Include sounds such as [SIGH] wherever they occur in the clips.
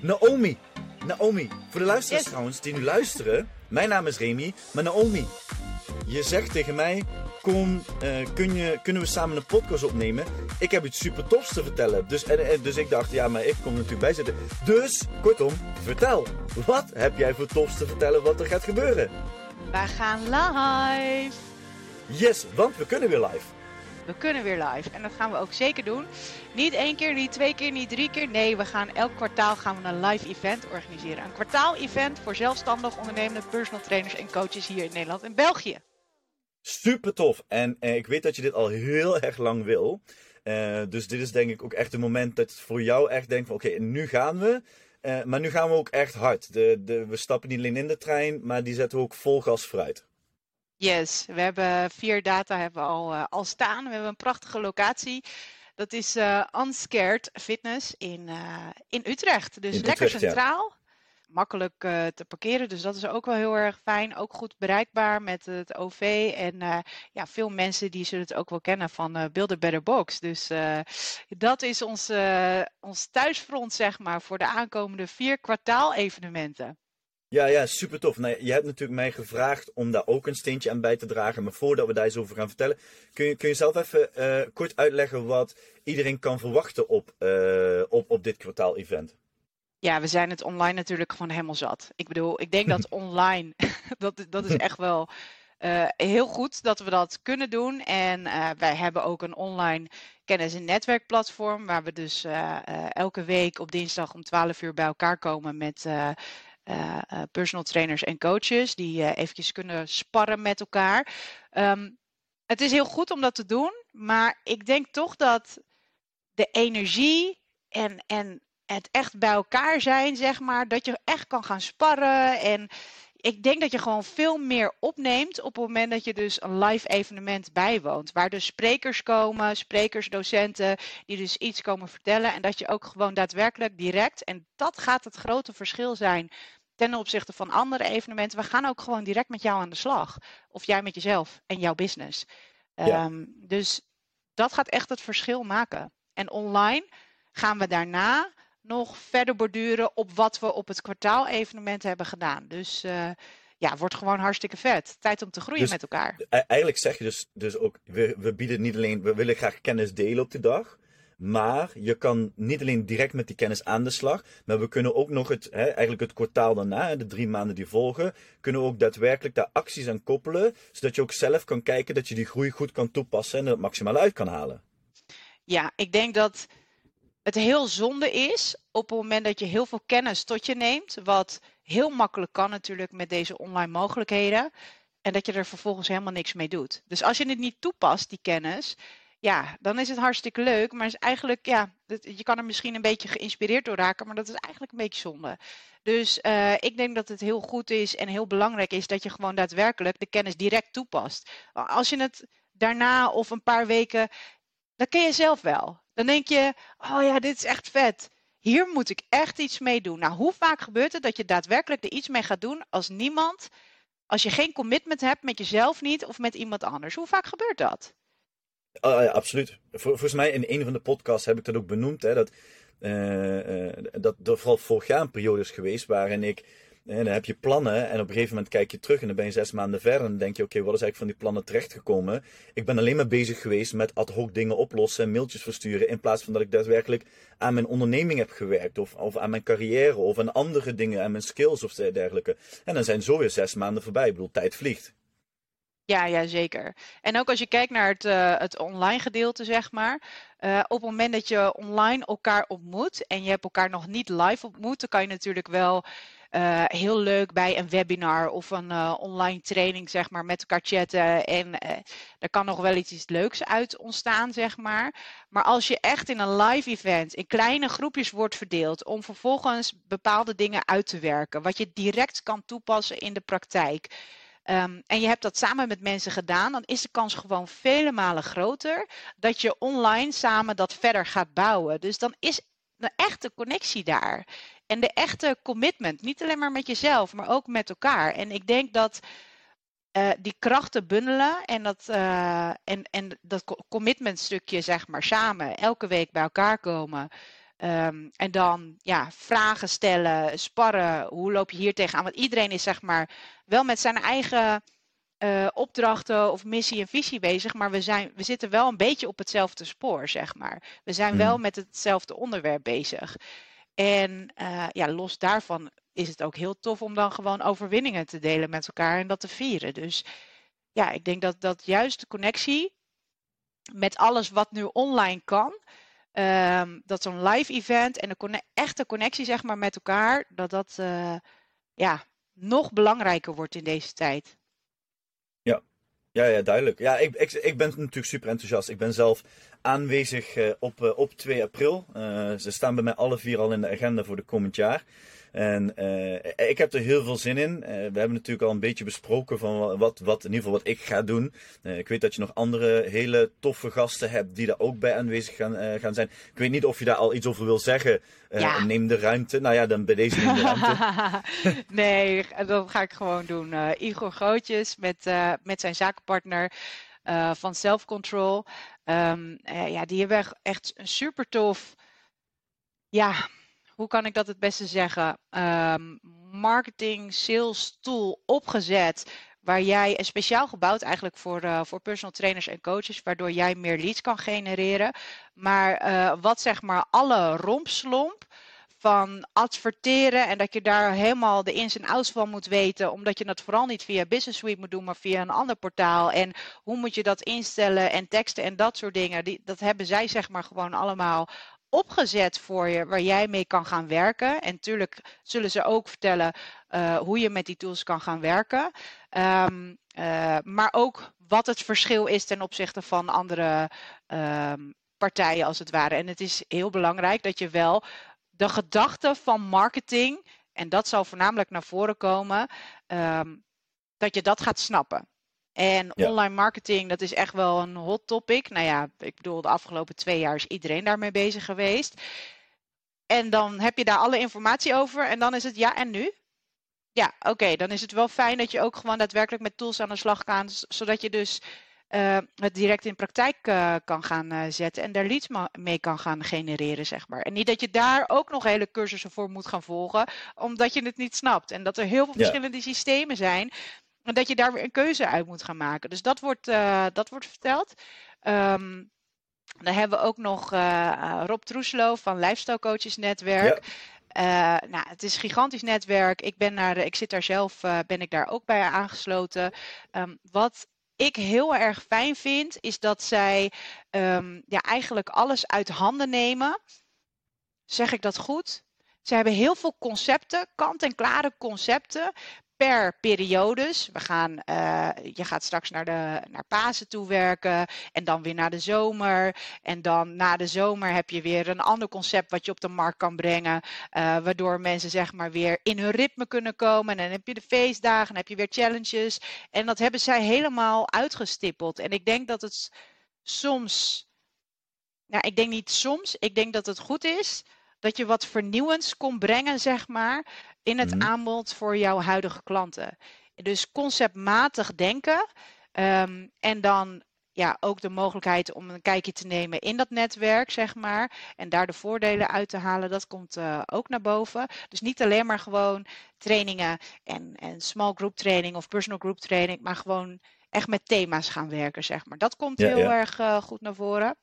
Naomi. Naomi. Voor de luisteraars Yes. trouwens die nu luisteren. Mijn naam is Remy, maar Naomi. Je zegt tegen mij, kom, eh, kun je, kunnen we samen een podcast opnemen? Ik heb iets super tofs te vertellen. Dus, en, en- dus ik dacht, ja, maar ik kom er natuurlijk bij zitten. Dus, kortom, vertel. Wat heb jij voor tofs te vertellen wat er gaat gebeuren? Wij gaan live. Yes, want we kunnen weer live. We kunnen weer live. En dat gaan we ook zeker doen. Niet één keer, niet twee keer, niet drie keer. Nee, we gaan elk kwartaal gaan we een live event organiseren. Een kwartaal-event voor zelfstandig ondernemende personal trainers en coaches hier in Nederland en België. Super tof. En eh, ik weet dat je dit al heel erg lang wil. Eh, dus dit is denk ik ook echt een moment dat het voor jou echt denkt van oké, nu gaan we. Eh, maar nu gaan we ook echt hard. De, de, we stappen niet alleen in de trein, maar die zetten we ook vol gas vooruit. Yes, we hebben vier data hebben we al, eh, al staan. We hebben een prachtige locatie. Dat is eh Unscared Fitness in, eh, in Utrecht. Dus In lekker Utrecht, ja. centraal. Makkelijk te parkeren, dus dat is ook wel heel erg fijn. Ook goed bereikbaar met het OV. En ja, veel mensen die zullen het ook wel kennen van Build a Better Box. Dus dat is ons, ons thuisfront, zeg maar, voor de aankomende vier kwartaal-evenementen. Ja, ja, super tof. Nou, je hebt natuurlijk mij gevraagd om daar ook een steentje aan bij te dragen. Maar voordat we daar eens over gaan vertellen, kun je, kun je zelf even eh, kort uitleggen wat iedereen kan verwachten op, eh, op, op dit kwartaal-event? Ja, we zijn het online natuurlijk gewoon helemaal zat. Ik bedoel, ik denk dat [LAUGHS] online, [LAUGHS] dat, dat is echt wel eh, heel goed dat we dat kunnen doen. En wij hebben ook een online kennis- en netwerkplatform, waar we dus elke week op dinsdag om 12 uur bij elkaar komen met eh, eh, personal trainers en coaches, die eh, eventjes kunnen sparren met elkaar. Ehm, het is heel goed om dat te doen, maar ik denk toch dat de energie en, en het echt bij elkaar zijn, zeg maar, dat je echt kan gaan sparren. En ik denk dat je gewoon veel meer opneemt op het moment dat je dus een live evenement bijwoont. Waar dus sprekers komen, sprekers, docenten, die dus iets komen vertellen. En dat je ook gewoon daadwerkelijk direct, en dat gaat het grote verschil zijn ten opzichte van andere evenementen. We gaan ook gewoon direct met jou aan de slag. Of jij met jezelf en jouw business. Ja. Ehm, dus dat gaat echt het verschil maken. En online gaan we daarna nog verder borduren op wat we op het kwartaal-evenement hebben gedaan. Dus eh, ja, wordt gewoon hartstikke vet. Tijd om te groeien Dus- met elkaar. E- Eigenlijk zeg je dus, dus ook, we, we bieden niet alleen, we willen graag kennis delen op de dag. Maar je kan niet alleen direct met die kennis aan de slag, maar we kunnen ook nog het, hè, eigenlijk het kwartaal daarna, de drie maanden die volgen, kunnen we ook daadwerkelijk daar acties aan koppelen, zodat je ook zelf kan kijken dat je die groei goed kan toepassen en er het maximale uit kan halen. Ja, ik denk dat het heel zonde is op het moment dat je heel veel kennis tot je neemt, wat heel makkelijk kan natuurlijk met deze online mogelijkheden, en dat je er vervolgens helemaal niks mee doet. Dus als je het niet toepast, die kennis, ja, dan is het hartstikke leuk, maar is eigenlijk, ja, je kan er misschien een beetje geïnspireerd door raken, maar dat is eigenlijk een beetje zonde. Dus eh, ik denk dat het heel goed is en heel belangrijk is dat je gewoon daadwerkelijk de kennis direct toepast. Als je het daarna of een paar weken dat ken je zelf wel. Dan denk je, oh ja, dit is echt vet. Hier moet ik echt iets mee doen. Nou, hoe vaak gebeurt het dat je daadwerkelijk er iets mee gaat doen als niemand, als je geen commitment hebt met jezelf niet of met iemand anders? Hoe vaak gebeurt dat? Ah, absoluut. Vol- volgens mij in een van de podcasts heb ik dat ook benoemd. Hè, dat, eh, eh, dat er vooral vorig jaar een periode is geweest waarin ik. eh, dan heb je plannen en op een gegeven moment kijk je terug en dan ben je zes maanden verder. En dan denk je: oké, wat is eigenlijk van die plannen terechtgekomen? Ik ben alleen maar bezig geweest met ad hoc dingen oplossen en mailtjes versturen. In plaats van dat ik daadwerkelijk aan mijn onderneming heb gewerkt. Of, of aan mijn carrière of aan andere dingen, aan mijn skills of dergelijke. En dan zijn zo weer zes maanden voorbij. Ik bedoel, tijd vliegt. Ja, ja, zeker. En ook als je kijkt naar het, eh, het online gedeelte, zeg maar. eh, op het moment dat je online elkaar ontmoet en je hebt elkaar nog niet live ontmoet, dan kan je natuurlijk wel eh, heel leuk bij een webinar of een online training, zeg maar, met elkaar chatten. En er kan nog wel iets, iets leuks uit ontstaan, zeg maar. Maar als je echt in een live event in kleine groepjes wordt verdeeld om vervolgens bepaalde dingen uit te werken, wat je direct kan toepassen in de praktijk. Ehm, en je hebt dat samen met mensen gedaan, dan is de kans gewoon vele malen groter dat je online samen dat verder gaat bouwen. Dus dan is de echte connectie daar. En de echte commitment, niet alleen maar met jezelf, maar ook met elkaar. En ik denk dat eh, die krachten bundelen en dat, eh, en, en dat co- commitment stukje, zeg maar, samen elke week bij elkaar komen. Ehm, en dan ja, vragen stellen, sparren. Hoe loop je hier tegenaan? Want iedereen is zeg maar wel met zijn eigen uh, opdrachten of missie en visie bezig, maar we, zijn, we zitten wel een beetje op hetzelfde spoor, zeg maar. We zijn wel hmm. met hetzelfde onderwerp bezig. En uh, ja, los daarvan is het ook heel tof om dan gewoon overwinningen te delen met elkaar en dat te vieren. Dus ja, ik denk dat, dat juist de connectie met alles wat nu online kan, um, dat zo'n live event en de echte connectie zeg maar met elkaar, dat dat uh, ja, nog belangrijker wordt in deze tijd. Ja, ja, ja duidelijk. Ja, ik, ik, ik ben natuurlijk super enthousiast. Ik ben zelf aanwezig uh, op, uh, op 2 april. ze staan bij mij alle vier al in de agenda voor de komend jaar. En uh, ik heb er heel veel zin in. Uh, we hebben natuurlijk al een beetje besproken van wat, wat in ieder geval wat ik ga doen. Uh, ik weet dat je nog andere hele toffe gasten hebt die daar ook bij aanwezig gaan, gaan zijn. Ik weet niet of je daar al iets over wil zeggen. Ja. Neem de ruimte. Nou ja, dan bij deze neem de ruimte. [LAUGHS] nee, dat ga ik gewoon doen. Igor Grootjes met, met zijn zakenpartner van Self Control. Um, ja, die hebben echt een super tof ja, hoe kan ik dat het beste zeggen? Um, marketing, sales tool opgezet. Waar jij speciaal gebouwd eigenlijk voor, uh, voor personal trainers en coaches, waardoor jij meer leads kan genereren. Maar uh, wat zeg maar alle rompslomp van adverteren en dat je daar helemaal de ins en outs van moet weten, omdat je dat vooral niet via Business Suite moet doen, maar via een ander portaal. En hoe moet je dat instellen en teksten en dat soort dingen, die, dat hebben zij zeg maar gewoon allemaal opgezet voor je waar jij mee kan gaan werken. En natuurlijk zullen ze ook vertellen uh, hoe je met die tools kan gaan werken. Um, uh, maar ook wat het verschil is ten opzichte van andere um, partijen als het ware. En het is heel belangrijk dat je wel de gedachte van marketing, en dat zal voornamelijk naar voren komen, um, dat je dat gaat snappen. En online marketing, dat is echt wel een hot topic. Nou ja, ik bedoel, de afgelopen twee jaar is iedereen daarmee bezig geweest. En dan heb je daar alle informatie over en dan is het ja en nu? Ja, oké, dan is het wel fijn dat je ook gewoon daadwerkelijk met tools aan de slag gaat, zodat je dus uh, het direct in praktijk uh, kan gaan uh, zetten en daar leads mee kan gaan genereren, zeg maar. En niet dat je daar ook nog hele cursussen voor moet gaan volgen, omdat je het niet snapt. En dat er heel veel ja. verschillende systemen zijn dat je daar weer een keuze uit moet gaan maken. Dus dat wordt, uh, dat wordt verteld. Um, dan hebben we ook nog uh, Rob Troeslo van Lifestyle Coaches Netwerk. Ja. Uh, nou, het is een gigantisch netwerk. Ik, ben naar de, ik zit daar zelf, ben ik daar ook bij aangesloten. Um, wat ik heel erg fijn vind, is dat zij um, ja, eigenlijk alles uit handen nemen. Zeg ik dat goed? Ze hebben heel veel concepten, kant-en-klare concepten, per periodes. We gaan, uh, je gaat straks naar, de, naar Pasen toe werken en dan weer naar de zomer. En dan na de zomer heb je weer een ander concept wat je op de markt kan brengen. Uh, waardoor mensen zeg maar weer in hun ritme kunnen komen. En dan heb je de feestdagen, dan heb je weer challenges. En dat hebben zij helemaal uitgestippeld. En ik denk dat het soms, nou ik denk niet soms, ik denk dat het goed is dat je wat vernieuwends kon brengen, zeg maar in het mm. aanbod voor jouw huidige klanten. Dus conceptmatig denken um, en dan ja, ook de mogelijkheid om een kijkje te nemen in dat netwerk, zeg maar. En daar de voordelen uit te halen, dat komt uh, ook naar boven. Dus niet alleen maar gewoon trainingen en, en small group training of personal group training, maar gewoon echt met thema's gaan werken, zeg maar. Dat komt ja, heel ja. erg uh, goed naar voren.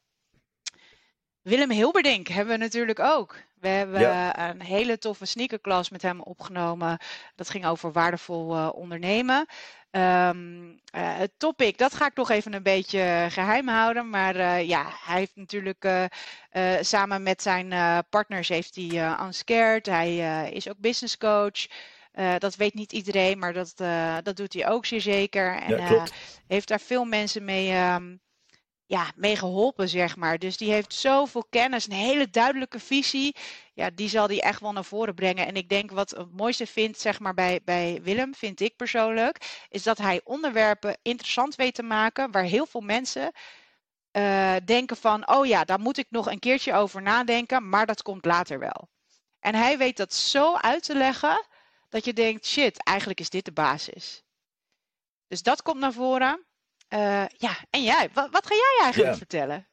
Willem Hilberdink hebben we natuurlijk ook. We hebben ja. een hele toffe sneakerklas met hem opgenomen. Dat ging over waardevol uh, ondernemen. Um, uh, het topic, dat ga ik toch even een beetje geheim houden. Maar uh, ja, hij heeft natuurlijk samen met zijn partners heeft hij Unscared. Hij is ook business coach. dat weet niet iedereen, maar dat, dat doet hij ook zeer zeker. En ja, heeft daar veel mensen mee um, ja, mee geholpen, zeg maar. Dus die heeft zoveel kennis, een hele duidelijke visie. Ja, die zal die echt wel naar voren brengen. En ik denk wat het mooiste vindt, zeg maar, bij, bij Willem, vind ik persoonlijk, is dat hij onderwerpen interessant weet te maken waar heel veel mensen uh, denken van, oh ja, daar moet ik nog een keertje over nadenken, maar dat komt later wel. En hij weet dat zo uit te leggen dat je denkt, shit, eigenlijk is dit de basis. Dus dat komt naar voren. Uh, ja, en jij, wat, wat, ga jij eigenlijk ja. vertellen?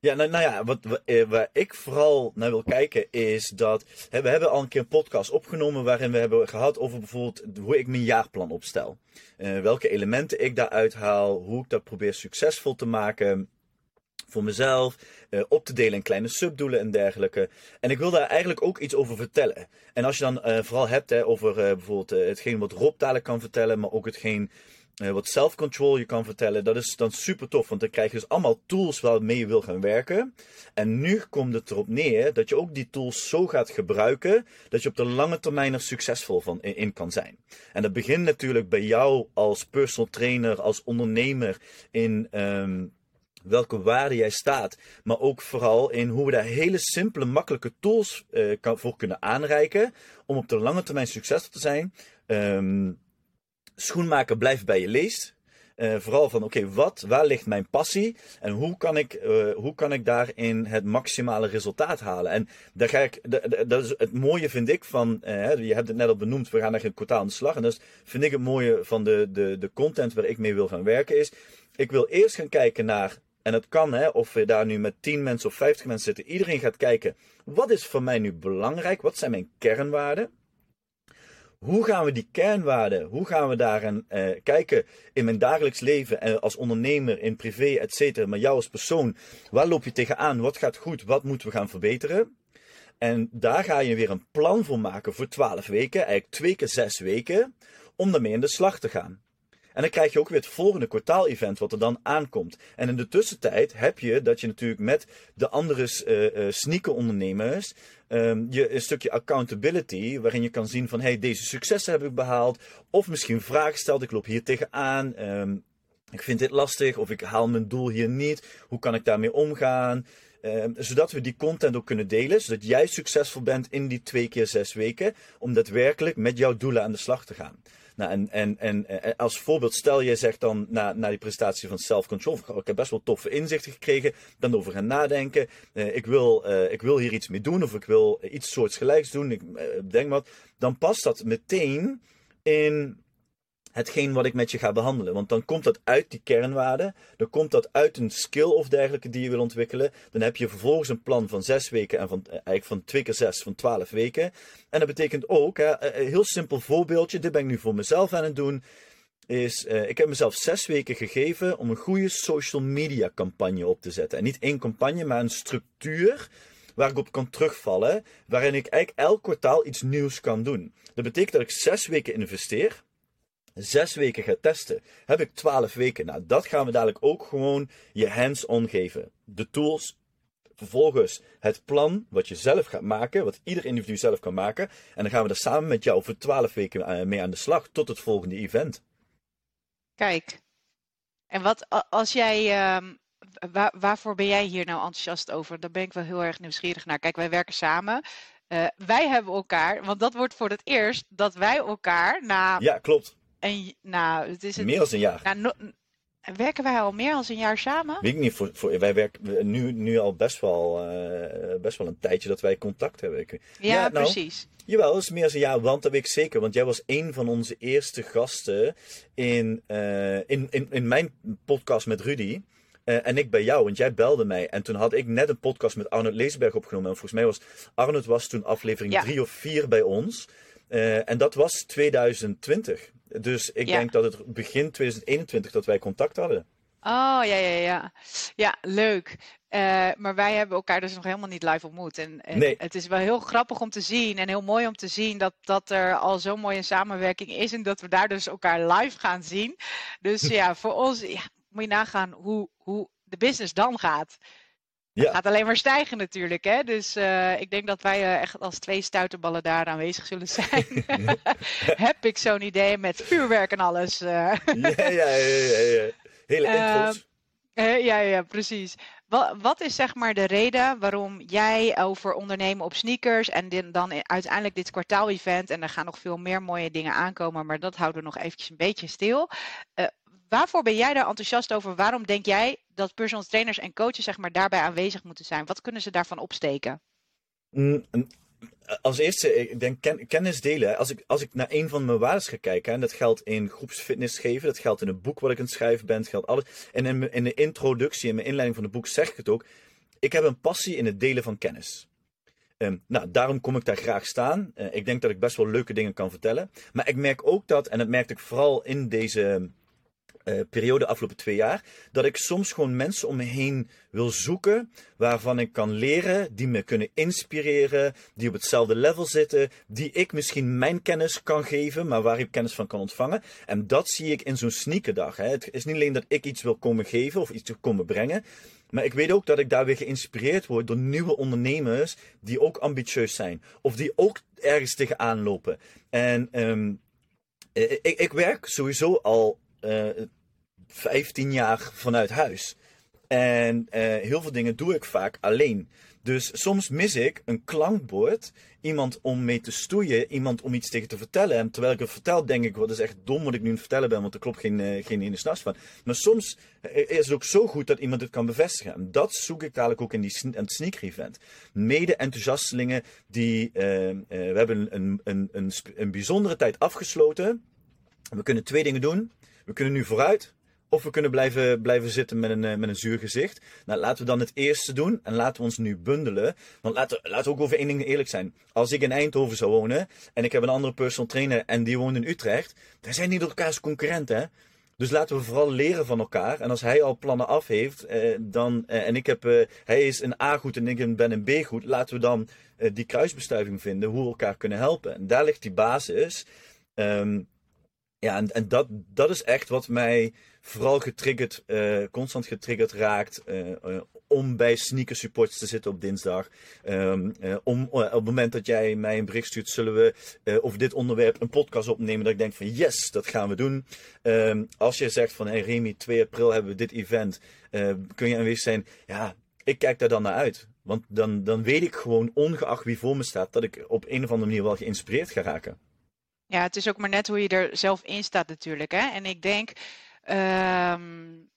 Ja, nou, nou ja, wat, eh, waar ik vooral naar wil kijken is dat. Hè, we hebben al een keer een podcast opgenomen waarin we hebben gehad over bijvoorbeeld hoe ik mijn jaarplan opstel. Uh, welke elementen ik daaruit haal, hoe ik dat probeer succesvol te maken voor mezelf, uh, op te delen in kleine subdoelen en dergelijke. En ik wil daar eigenlijk ook iets over vertellen. En als je dan uh, vooral hebt hè, over bijvoorbeeld hetgeen wat Rob dadelijk kan vertellen, maar ook hetgeen wat self-control je kan vertellen, dat is dan super tof. Want dan krijg je dus allemaal tools waarmee je wil gaan werken. En nu komt het erop neer dat je ook die tools zo gaat gebruiken, dat je op de lange termijn er succesvol van in, kan zijn. En dat begint natuurlijk bij jou als personal trainer, als ondernemer in. Um, welke waarde jij staat, maar ook vooral in hoe we daar hele simpele, makkelijke tools uh, kan, voor kunnen aanreiken om op de lange termijn succesvol te zijn. Um, schoenmaker blijft bij je leest. Uh, vooral van oké, wat, waar ligt mijn passie en hoe kan ik, uh, hoe kan ik daarin het maximale resultaat halen? En daar ga ik, dat is het mooie vind ik van, uh, je hebt het net al benoemd, we gaan naar een kwartaal aan de slag. En dat is, vind ik het mooie van de, de, de content waar ik mee wil gaan werken is, ik wil eerst gaan kijken naar en het kan, hè, of we daar nu met 10 mensen of 50 mensen zitten. Iedereen gaat kijken, wat is voor mij nu belangrijk? Wat zijn mijn kernwaarden? Hoe gaan we die kernwaarden, hoe gaan we daarin eh, kijken in mijn dagelijks leven en als ondernemer, in privé, et cetera, maar jou als persoon, waar loop je tegenaan, wat gaat goed, wat moeten we gaan verbeteren? En daar ga je weer een plan voor maken voor 12 weken, eigenlijk twee keer zes weken, om daarmee in de slag te gaan. En dan krijg je ook weer het volgende kwartaal-event wat er dan aankomt. En in de tussentijd heb je dat je natuurlijk met de andere uh, uh, sneaker-ondernemers um, je een stukje accountability, waarin je kan zien van hey, deze successen heb ik behaald. Of misschien vragen stelt, ik loop hier tegenaan. Um, ik vind dit lastig of ik haal mijn doel hier niet. Hoe kan ik daarmee omgaan? Um, zodat we die content ook kunnen delen, zodat jij succesvol bent in die twee keer zes weken, om daadwerkelijk met jouw doelen aan de slag te gaan. Nou, en, en, en, en, als voorbeeld, stel je zegt dan na, na die presentatie van self-control, ik heb best wel toffe inzichten gekregen, dan over gaan nadenken, uh, ik, wil, uh, ik wil hier iets mee doen of ik wil iets soortgelijks doen, ik denk wat, dan past dat meteen in hetgeen wat ik met je ga behandelen. Want dan komt dat uit die kernwaarden, dan komt dat uit een skill of dergelijke die je wil ontwikkelen. Dan heb je vervolgens een plan van zes weken en van, eigenlijk van twee keer zes, van twaalf weken. En dat betekent ook, hè, een heel simpel voorbeeldje, dit ben ik nu voor mezelf aan het doen, is, uh, ik heb mezelf zes weken gegeven om een goede social media campagne op te zetten. En niet één campagne, maar een structuur waar ik op kan terugvallen, waarin ik eigenlijk elk kwartaal iets nieuws kan doen. Dat betekent dat ik zes weken investeer zes weken gaat testen, heb ik twaalf weken. Nou, dat gaan we dadelijk ook gewoon je hands-on geven. De tools, vervolgens het plan wat je zelf gaat maken, wat ieder individu zelf kan maken. En dan gaan we er samen met jou voor twaalf weken eh, mee aan de slag tot het volgende event. Kijk, en wat als jij. Uh, waar, waarvoor ben jij hier nou enthousiast over? Daar ben ik wel heel erg nieuwsgierig naar. Kijk, wij werken samen. Uh, wij hebben elkaar, want dat wordt voor het eerst dat wij elkaar na. Ja, klopt nou, het is het, meer dan een jaar. Nou, no, werken wij al meer dan een jaar samen? Weet ik niet. Voor, voor, wij werken nu, nu al best wel, uh, best wel een tijdje dat wij contact hebben. Ja, ja nou, precies. Jawel, dat is meer dan een jaar, want dat weet ik zeker. Want jij was een van onze eerste gasten in, uh, in, in, in mijn podcast met Rudy. Uh, en ik bij jou, want jij belde mij. En toen had ik net een podcast met Arnold Leesberg opgenomen. En volgens mij was Arnold was toen aflevering ja. drie of vier bij ons. Uh, en dat was 2020. Dus ik denk dat het begin 2021 dat wij contact hadden. Oh, ja, ja, ja. Ja, leuk. Uh, maar wij hebben elkaar dus nog helemaal niet live ontmoet. En, en nee. het is wel heel grappig om te zien en heel mooi om te zien dat, dat er al zo'n mooie samenwerking is en dat we daar dus elkaar live gaan zien. Dus [LAUGHS] ja, voor ons ja, moet je nagaan hoe, hoe de business dan gaat. Ja. gaat alleen maar stijgen natuurlijk. Hè? Dus uh, ik denk dat wij uh, echt als twee stuiterballen daar aanwezig zullen zijn. [LAUGHS] Heb ik zo'n idee met vuurwerk en alles. Uh. ja, ja, ja, ja, ja. Hele intro's. ja, ja, precies. Wat, wat, is zeg maar de reden waarom jij over ondernemen op sneakers en din, dan uiteindelijk dit kwartaal-event, en er gaan nog veel meer mooie dingen aankomen, maar dat houden we nog eventjes een beetje stil. Uh, waarvoor ben jij daar enthousiast over? Waarom denk jij dat personal trainers en coaches zeg maar, daarbij aanwezig moeten zijn? Wat kunnen ze daarvan opsteken? Mm, als eerste, ik denk ken, kennis delen. Als ik, als ik naar een van mijn waarden ga kijken, en dat geldt in groepsfitness geven, dat geldt in een boek wat ik aan het schrijven ben, dat geldt alles. En in, in de introductie, in mijn inleiding van het boek zeg ik het ook. ik heb een passie in het delen van kennis. Ehm, nou, daarom kom ik daar graag staan. Uh, ik denk dat ik best wel leuke dingen kan vertellen. Maar ik merk ook dat, en dat merkte ik vooral in deze uh, periode afgelopen twee jaar, dat ik soms gewoon mensen om me heen wil zoeken waarvan ik kan leren, die me kunnen inspireren, die op hetzelfde level zitten, die ik misschien mijn kennis kan geven, maar waar ik kennis van kan ontvangen. En dat zie ik in zo'n sneakerdag. Hè. Het is niet alleen dat ik iets wil komen geven of iets wil komen brengen, maar ik weet ook dat ik daar weer geïnspireerd word door nieuwe ondernemers die ook ambitieus zijn. Of die ook ergens tegenaan lopen. En um, ik, ik, werk sowieso al eh, 15 jaar vanuit huis. En uh, heel veel dingen doe ik vaak alleen. Dus soms mis ik een klankbord, iemand om mee te stoeien, iemand om iets tegen te vertellen. En terwijl ik het vertel, denk ik, wat is echt dom wat ik nu aan vertellen ben, want er klopt geen, uh, geen ene s'nachts van. Maar soms is het ook zo goed dat iemand het kan bevestigen. En dat zoek ik dadelijk ook in die, het sneaker event. Mede-enthousiastelingen die, we hebben een, een, een, een bijzondere tijd afgesloten. We kunnen twee dingen doen. We kunnen nu vooruit, of we kunnen blijven, blijven zitten met een, eh, met een zuur gezicht. Nou, laten we dan het eerste doen en laten we ons nu bundelen. Want laten, laten we ook over één ding eerlijk zijn. Als ik in Eindhoven zou wonen en ik heb een andere personal trainer en die woont in Utrecht, dan zijn door elkaars concurrenten. Hè? Dus laten we vooral leren van elkaar. En als hij al plannen af heeft, eh, dan, eh, en ik heb, eh, hij is een A goed en ik ben een B goed, laten we dan eh, die kruisbestuiving vinden, hoe we elkaar kunnen helpen. En daar ligt die basis. Um, ja, en, en dat, dat is echt wat mij vooral getriggerd, uh, constant getriggerd raakt. Uh, uh, om bij sneaker supports te zitten op dinsdag. Um, om op het moment dat jij mij een bericht stuurt, zullen we over dit onderwerp een podcast opnemen. Dat ik denk van yes, dat gaan we doen. Um, als je zegt van hey Remy, 2 april hebben we dit event. kun je aanwezig zijn? Ja, ik kijk daar dan naar uit. Want dan, dan weet ik gewoon, ongeacht wie voor me staat, dat ik op een of andere manier wel geïnspireerd ga raken. Ja, het is ook maar net hoe je er zelf in staat natuurlijk. Hè? En ik denk, um,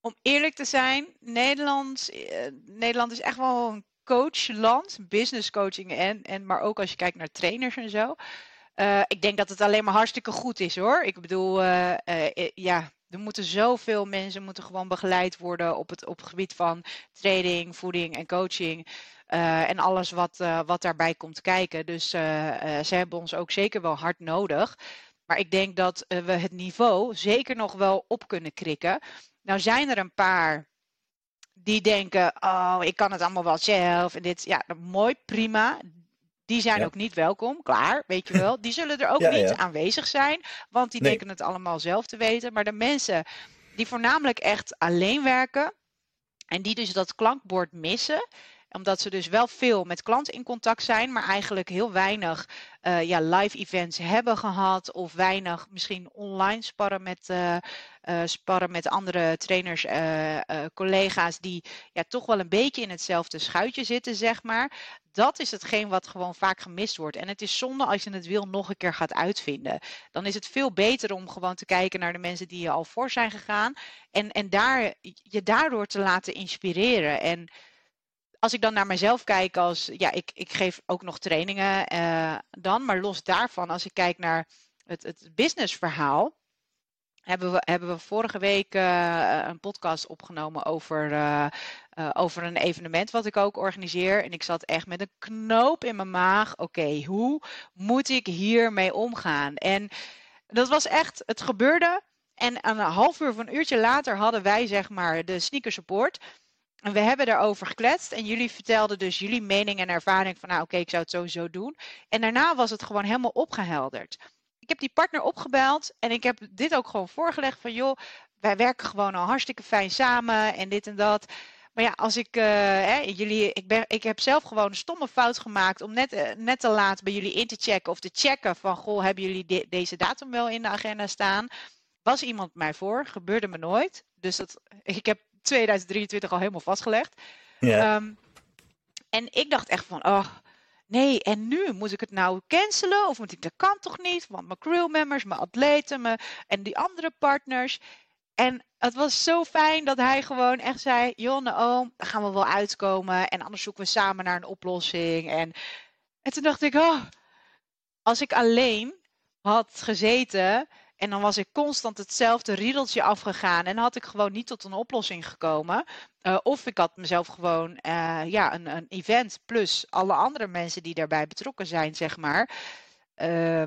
om eerlijk te zijn, Nederland, uh, Nederland is echt wel een coachland, business coaching en, en maar ook als je kijkt naar trainers en zo. Uh, ik denk dat het alleen maar hartstikke goed is hoor. Ik bedoel, uh, ja, er moeten zoveel mensen moeten gewoon begeleid worden op het, op het gebied van training, voeding en coaching. Uh, en alles wat, uh, wat daarbij komt kijken. Dus uh, ze hebben ons ook zeker wel hard nodig. Maar ik denk dat we het niveau zeker nog wel op kunnen krikken. Nou zijn er een paar die denken, oh, ik kan het allemaal wel zelf. En dit, ja, mooi, prima. Die zijn ja. ook niet welkom, klaar, weet je wel. Die zullen er ook ja, niet ja. aanwezig zijn, want die nee. denken het allemaal zelf te weten. Maar de mensen die voornamelijk echt alleen werken en die dus dat klankbord missen, omdat ze dus wel veel met klanten in contact zijn, maar eigenlijk heel weinig uh, ja, live events hebben gehad. Of weinig misschien online sparren met, uh, uh, sparren met andere trainers, collega's die ja, toch wel een beetje in hetzelfde schuitje zitten, zeg maar. Dat is hetgeen wat gewoon vaak gemist wordt. En het is zonde als je het wil nog een keer gaat uitvinden. Dan is het veel beter om gewoon te kijken naar de mensen die je al voor zijn gegaan. En, en daar, je daardoor te laten inspireren. En als ik dan naar mezelf kijk als, ja, ik, ik geef ook nog trainingen uh, dan, maar los daarvan, als ik kijk naar het, het businessverhaal, hebben we, hebben we vorige week uh, een podcast opgenomen over, uh, over een evenement wat ik ook organiseer. En ik zat echt met een knoop in mijn maag. Oké, hoe moet ik hiermee omgaan? En dat was echt, het gebeurde. En een half uur of een uurtje later hadden wij zeg maar de sneaker support. En we hebben daarover gekletst en jullie vertelden dus jullie mening en ervaring van nou oké, ik zou het sowieso doen. En daarna was het gewoon helemaal opgehelderd. Ik heb die partner opgebeld en ik heb dit ook gewoon voorgelegd van joh, wij werken gewoon al hartstikke fijn samen en dit en dat. Maar ja, als ik, uh, hè, jullie, ik, ben, ik heb zelf gewoon een stomme fout gemaakt om net, uh, net te laat bij jullie in te checken of te checken van goh, hebben jullie de, deze datum wel in de agenda staan? Was iemand mij voor? Gebeurde me nooit. Dus dat, ik heb 2023 al helemaal vastgelegd. Ja. Um, en ik dacht echt van, oh, nee, en nu moet ik het nou cancelen? Of moet ik, dat kan toch niet? Want mijn crewmembers, mijn atleten mijn, en die andere partners. En het was zo fijn dat hij gewoon echt zei: Jonne, oom, daar gaan we wel uitkomen. En anders zoeken we samen naar een oplossing. En, en toen dacht ik: Oh, als ik alleen had gezeten En dan was ik constant hetzelfde riedeltje afgegaan en had ik gewoon niet tot een oplossing gekomen. Uh, of ik had mezelf gewoon uh, ja, een, een, event plus alle andere mensen die daarbij betrokken zijn, zeg maar. Uh,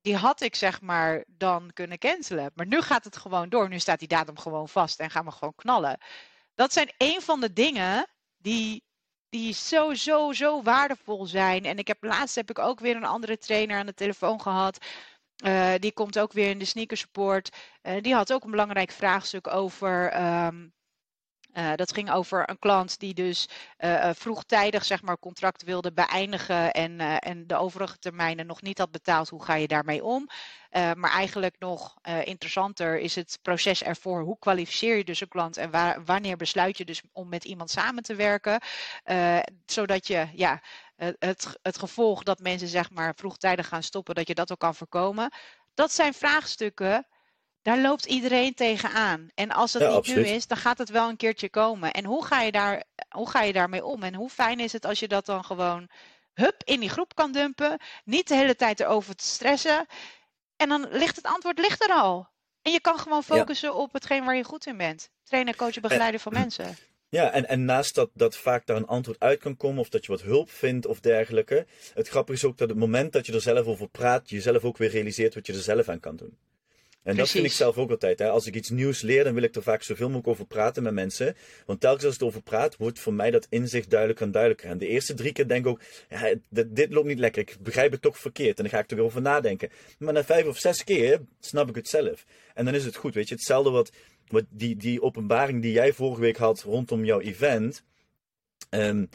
die had ik zeg maar dan kunnen cancelen. Maar nu gaat het gewoon door. Nu staat die datum gewoon vast en gaan we gewoon knallen. Dat zijn een van de dingen die, die zo, zo, zo waardevol zijn. En ik heb laatst heb ik ook weer een andere trainer aan de telefoon gehad. Uh, die komt ook weer in de sneaker support. Uh, die had ook een belangrijk vraagstuk over um, uh, dat ging over een klant die dus vroegtijdig zeg maar, contract wilde beëindigen en, en de overige termijnen nog niet had betaald. Hoe ga je daarmee om? maar eigenlijk nog interessanter is het proces ervoor. Hoe kwalificeer je dus een klant en waar, wanneer besluit je dus om met iemand samen te werken? zodat je ja, het, het gevolg dat mensen zeg maar, vroegtijdig gaan stoppen, dat je dat ook kan voorkomen. Dat zijn vraagstukken daar loopt iedereen tegenaan. En als het niet nu is, dan gaat het wel een keertje komen. En hoe ga, je daar, hoe ga je daarmee om? En hoe fijn is het als je dat dan gewoon hup in die groep kan dumpen. Niet de hele tijd erover te stressen. En dan ligt het antwoord ligt er al. En je kan gewoon focussen op hetgeen waar je goed in bent. Trainen, coachen, begeleiden van [CLEARS THROAT] mensen. Ja, en, en naast dat, dat vaak daar een antwoord uit kan komen, of dat je wat hulp vindt of dergelijke. Het grappige is ook dat het moment dat je er zelf over praat, je zelf ook weer realiseert wat je er zelf aan kan doen. En dat vind ik zelf ook altijd. Hè. Als ik iets nieuws leer, dan wil ik er vaak zoveel mogelijk over praten met mensen. Want telkens als ik over praat, wordt voor mij dat inzicht duidelijker en duidelijker. En de eerste drie keer denk ik ook, ja, dit, dit, loopt niet lekker. Ik begrijp het toch verkeerd. En dan ga ik er weer over nadenken. Maar na vijf of zes keer snap ik het zelf. En dan is het goed, weet je. Hetzelfde wat, wat die, die openbaring die jij vorige week had rondom jouw event. Um,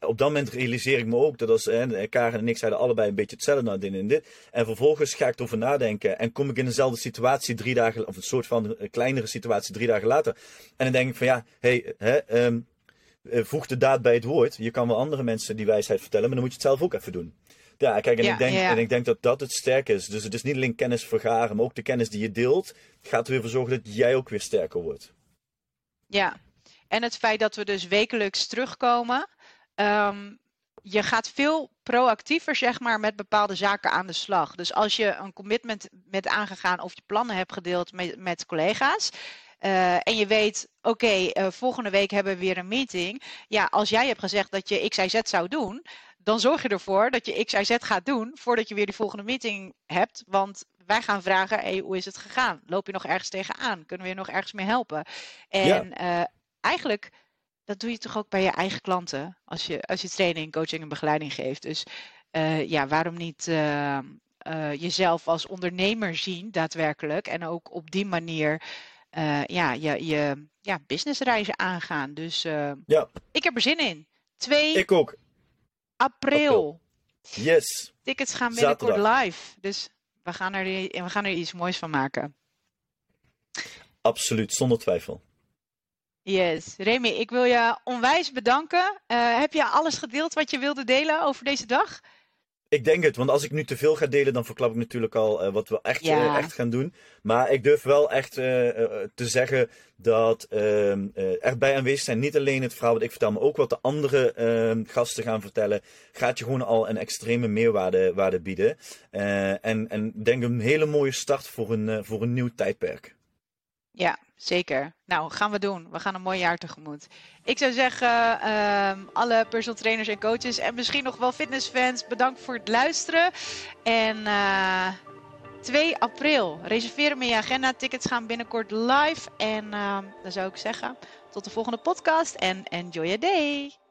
op dat moment realiseer ik me ook dat als hè, Karen en ik zeiden allebei een beetje hetzelfde naar dit en dit. En vervolgens ga ik erover nadenken en kom ik in dezelfde situatie drie dagen, of een soort van kleinere situatie drie dagen later. En dan denk ik van ja, hey, hè, um, voeg de daad bij het woord. Je kan wel andere mensen die wijsheid vertellen, maar dan moet je het zelf ook even doen. Ja, kijk, en, ja, ik, denk, ja. en ik denk dat dat het sterk is. Dus het is niet alleen kennis vergaren, maar ook de kennis die je deelt, gaat er weer voor zorgen dat jij ook weer sterker wordt. Ja, en het feit dat we dus wekelijks terugkomen. Um, je gaat veel proactiever zeg maar, met bepaalde zaken aan de slag. Dus als je een commitment bent aangegaan of je plannen hebt gedeeld met, met collega's. Uh, en je weet, oké, okay, uh, volgende week hebben we weer een meeting. Ja, als jij hebt gezegd dat je X, Y, Z zou doen, dan zorg je ervoor dat je X, Y, Z gaat doen voordat je weer die volgende meeting hebt. Want wij gaan vragen, hey, hoe is het gegaan? Loop je nog ergens tegenaan? Kunnen we je nog ergens mee helpen? En ja. uh, eigenlijk, dat doe je toch ook bij je eigen klanten. Als je, als je training, coaching en begeleiding geeft. Dus uh, ja, waarom niet uh, uh, jezelf als ondernemer zien, daadwerkelijk. En ook op die manier ja, je, je ja, businessreizen aangaan. Dus ja. ik heb er zin in. 2 ik ook. April. Yes. Tickets gaan binnenkort Zaterdag. live. Dus we gaan, er, we gaan er iets moois van maken. Absoluut, zonder twijfel. Yes, Remy, ik wil je onwijs bedanken. Uh, heb je alles gedeeld wat je wilde delen over deze dag? Ik denk het, want als ik nu te veel ga delen, dan verklap ik natuurlijk al uh, wat we echt, ja. uh, echt gaan doen. Maar ik durf wel echt te zeggen dat ehm, erbij aanwezig zijn, niet alleen het verhaal wat ik vertel, maar ook wat de andere ehm, gasten gaan vertellen, gaat je gewoon al een extreme meerwaarde waarde bieden. en, en denk een hele mooie start voor een, voor een nieuw tijdperk. Ja, zeker. Nou, gaan we doen. We gaan een mooi jaar tegemoet. Ik zou zeggen, um, alle personal trainers en coaches en misschien nog wel fitnessfans, bedankt voor het luisteren. En uh, eh, 2 april, reserveer hem in je agenda. Tickets gaan binnenkort live. En uh, dan zou ik zeggen, tot de volgende podcast en enjoy your day.